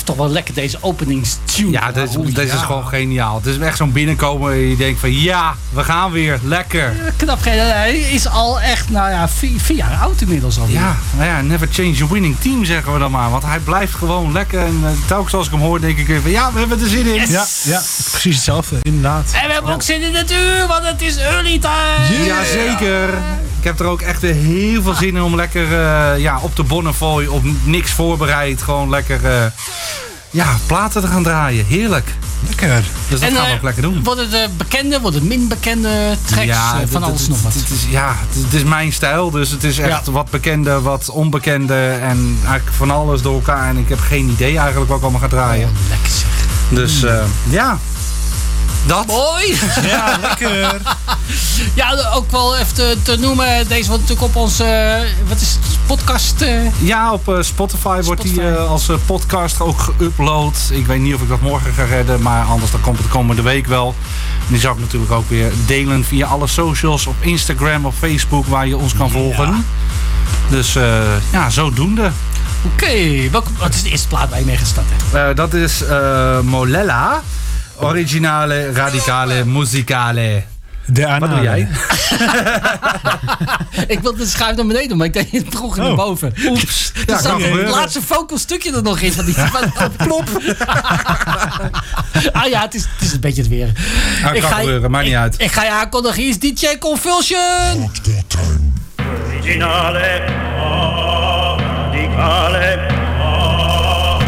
Toch wel lekker deze openingstune. Ja, dit is, Holy dit is ja. gewoon geniaal. Het is echt zo'n binnenkomen en je denkt van ja, we gaan weer. Lekker. Knap, hij is al echt, nou ja, vier, vier jaar oud inmiddels al. Ja, nou ja, never change your winning team zeggen we dan maar. Want hij blijft gewoon lekker. En uh, telkens als ik hem hoor denk ik weer van ja, we hebben er zin in. Ja, ja, precies hetzelfde, inderdaad. En we hebben ook zin in het uur, want het is early time. Jazeker. Ik heb er ook echt weer heel veel zin in om lekker eh, ja, op de Bonnefoy, op niks voorbereid. Gewoon lekker eh, ja, platen te gaan draaien. Heerlijk. Lekker. Dus dat En, gaan we eh, ook lekker doen. Wordt het eh, bekende, wordt het min bekende tracks eh, van alles nog wat? is, ja, het, is mijn stijl. Dus het is echt Ja. wat bekende, wat onbekende. En eigenlijk van alles door elkaar. En ik heb geen idee eigenlijk wat ik allemaal ga draaien. Oh, lekker zeg. Dus eh, ja, dat. Mooi! Ja, lekker. Ja, ook wel even te, te noemen. Deze wordt natuurlijk op onze, eh, wat is het, podcast. eh, Ja, op eh, Spotify, wordt die eh, als podcast ook geüpload. Ik weet niet of ik dat morgen ga redden, maar anders dan komt het komende week wel. En die zal ik natuurlijk ook weer delen via alle socials, op Instagram, op Facebook, waar je ons kan volgen. Dus eh, ja, zodoende. Oké, welke- wat is de eerste plaat waar je mee? Eh, dat is eh, Molella, originale, radicale, muzikale. De Wat doe jij? ik wilde de schuif naar beneden, maar ik deed het toch naar Oh. boven. Oeps. Ja, het laatste vocal stukje er nog in van die plop. ah ja, het is, het is een beetje het weer. Ah, kan gebeuren, maakt niet ik, uit. Ik ga je aankondigen, hier is DJ Convulsion. Originale, oh, radicale, oh,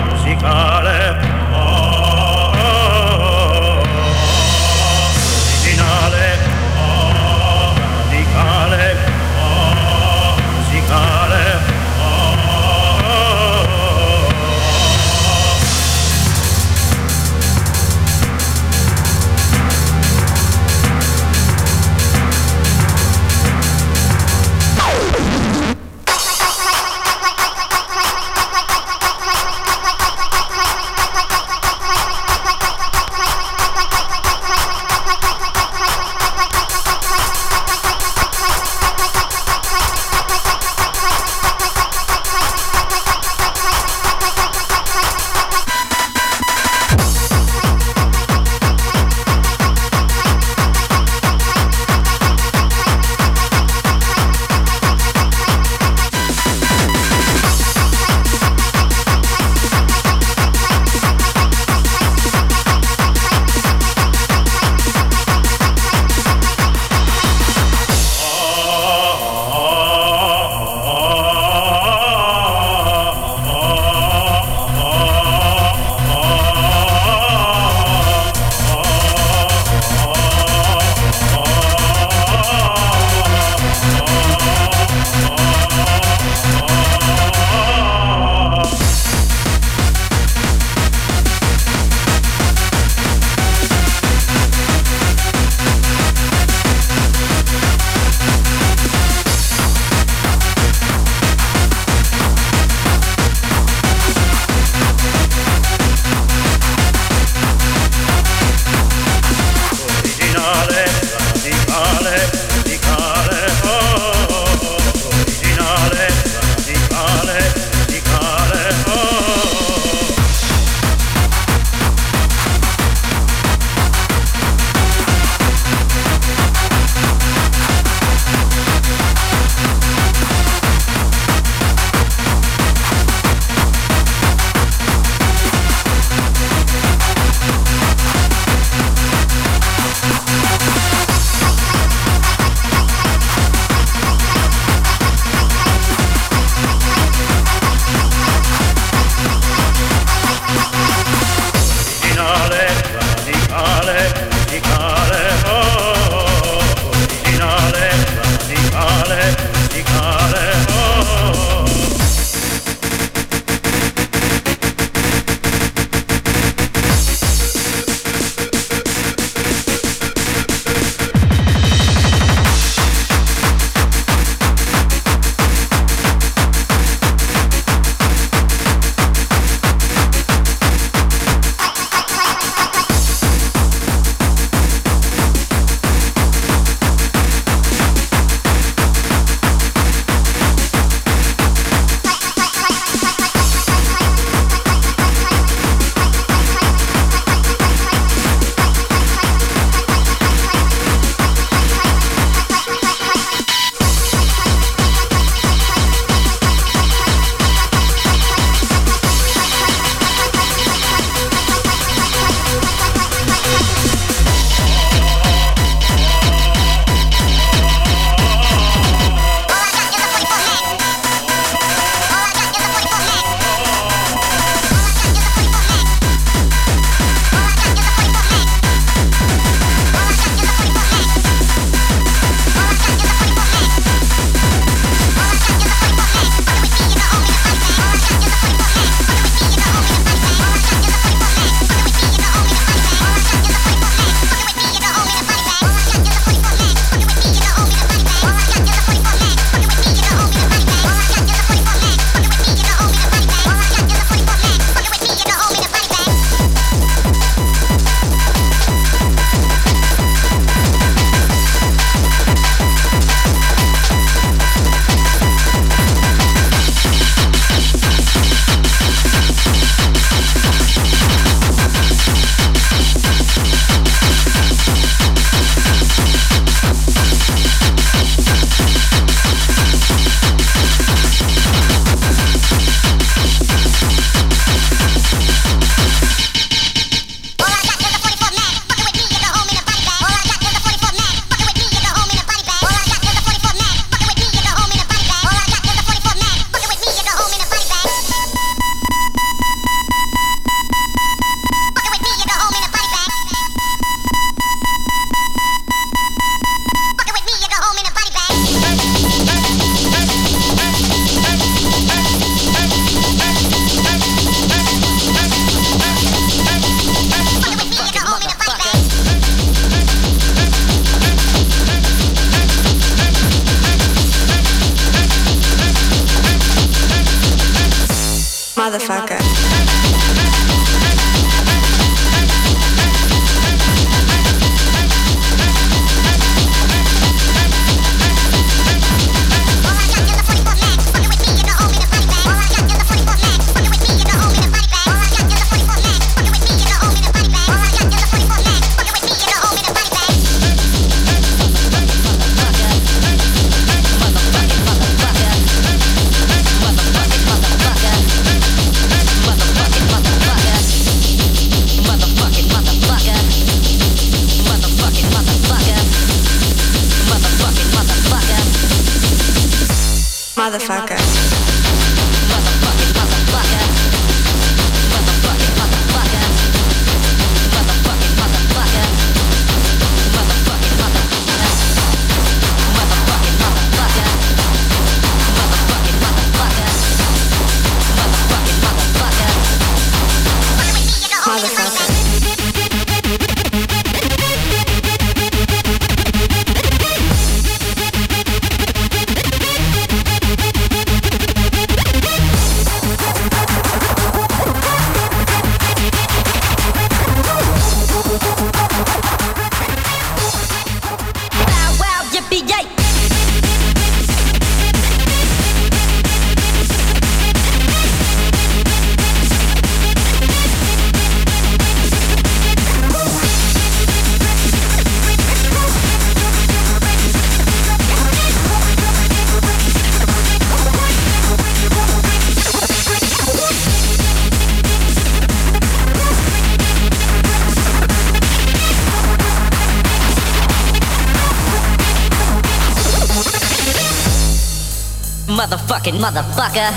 motherfucker.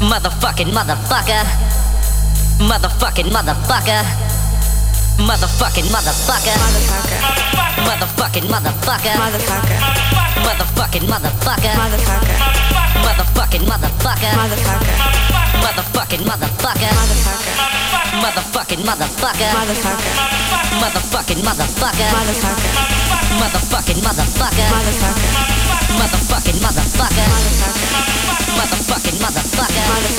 Motherfucking motherfucker. Motherfucking motherfucker. Motherfucking motherfucker. Motherfucking motherfucker. Motherfucking motherfucker. Motherfucking motherfucker. Motherfucker. Motherfucking motherfucker. Motherfucker. Motherfucking motherfucker. Motherfucking motherfucker. Motherfucking motherfucker. motherfucker, Motherfucking motherfucker. motherfucker, Motherfucking motherfucker. Motherfucking motherfucker motherfucking motherfucker. motherfucker motherfucking motherfucker.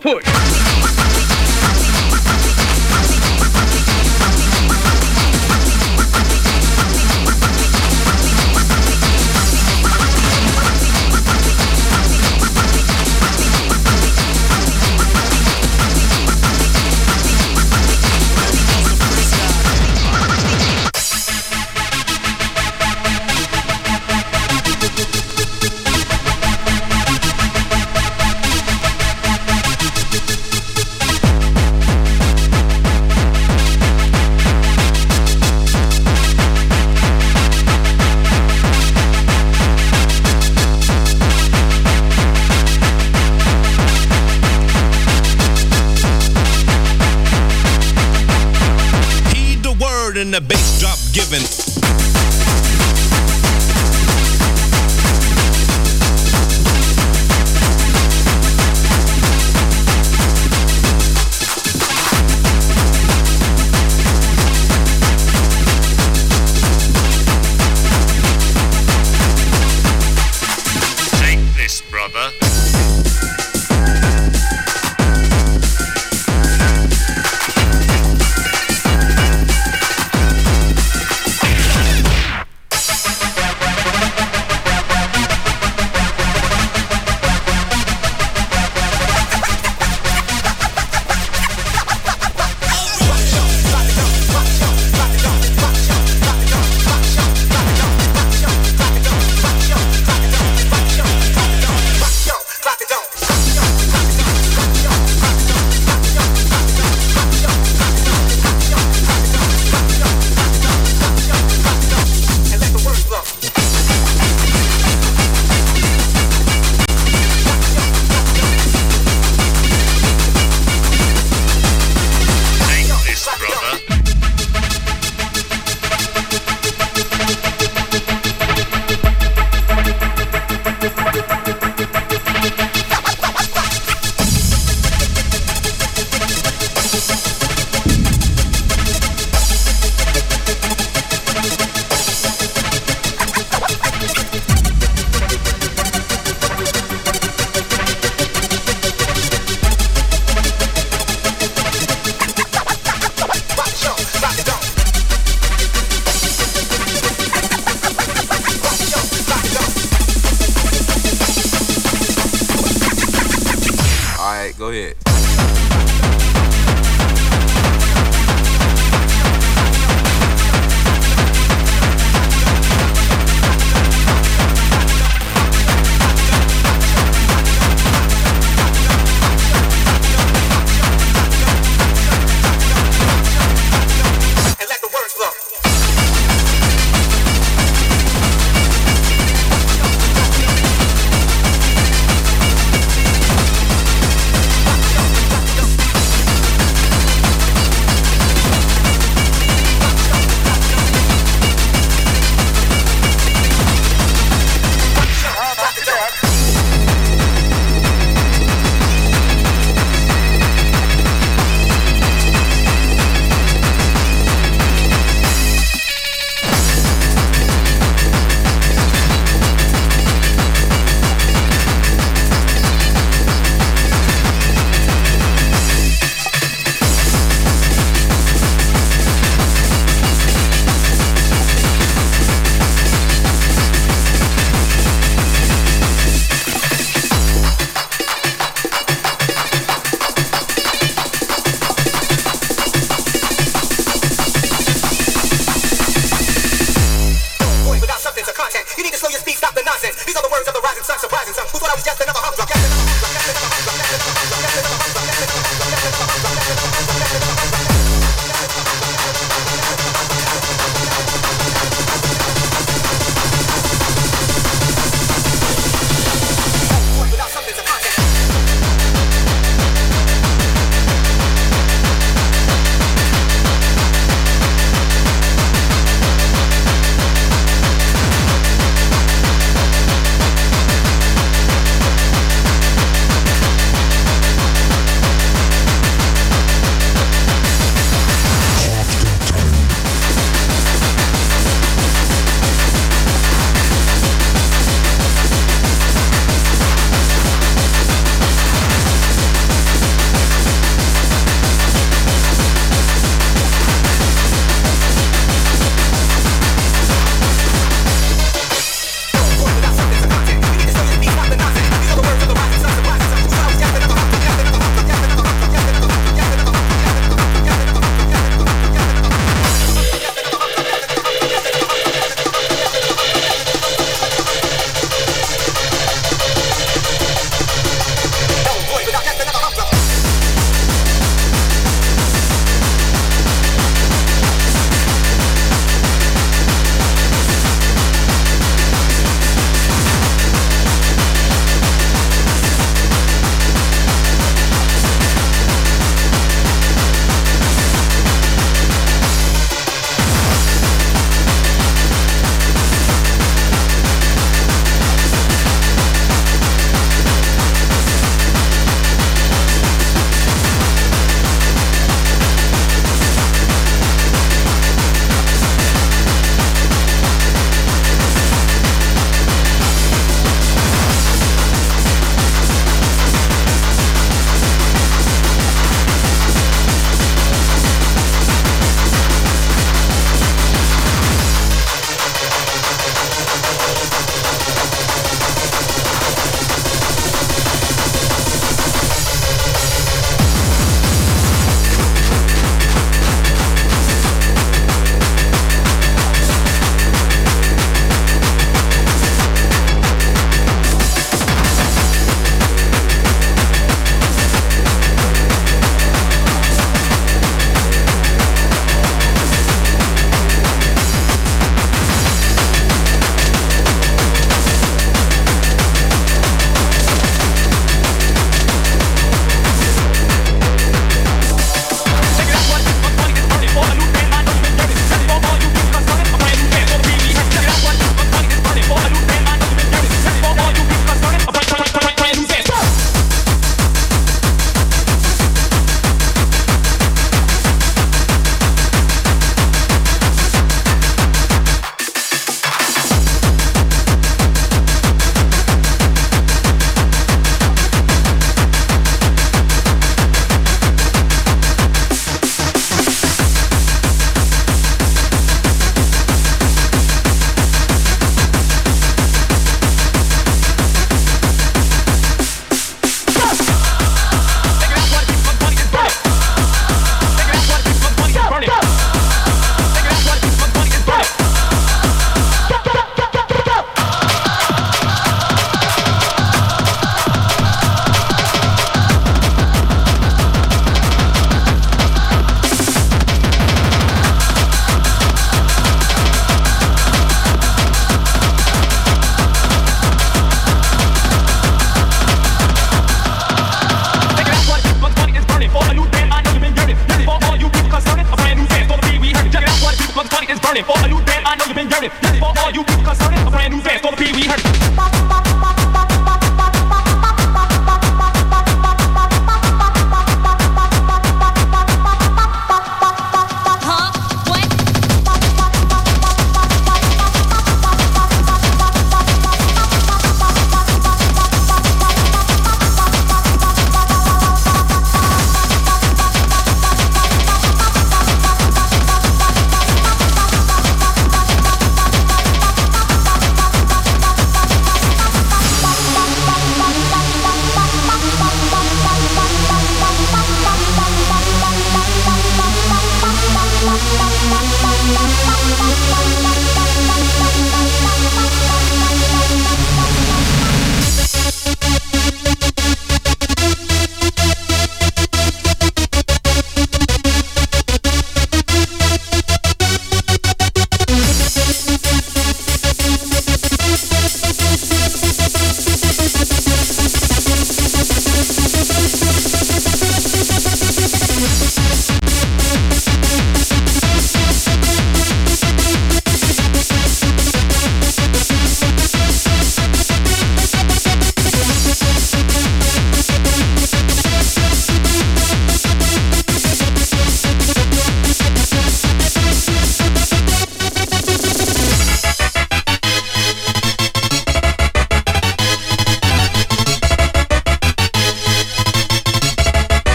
Push.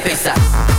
pesa, pesa.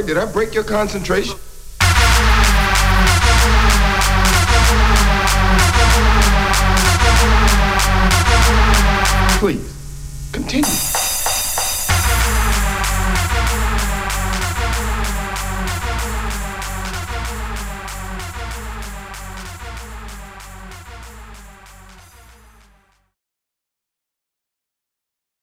Sorry. Did I break your concentration?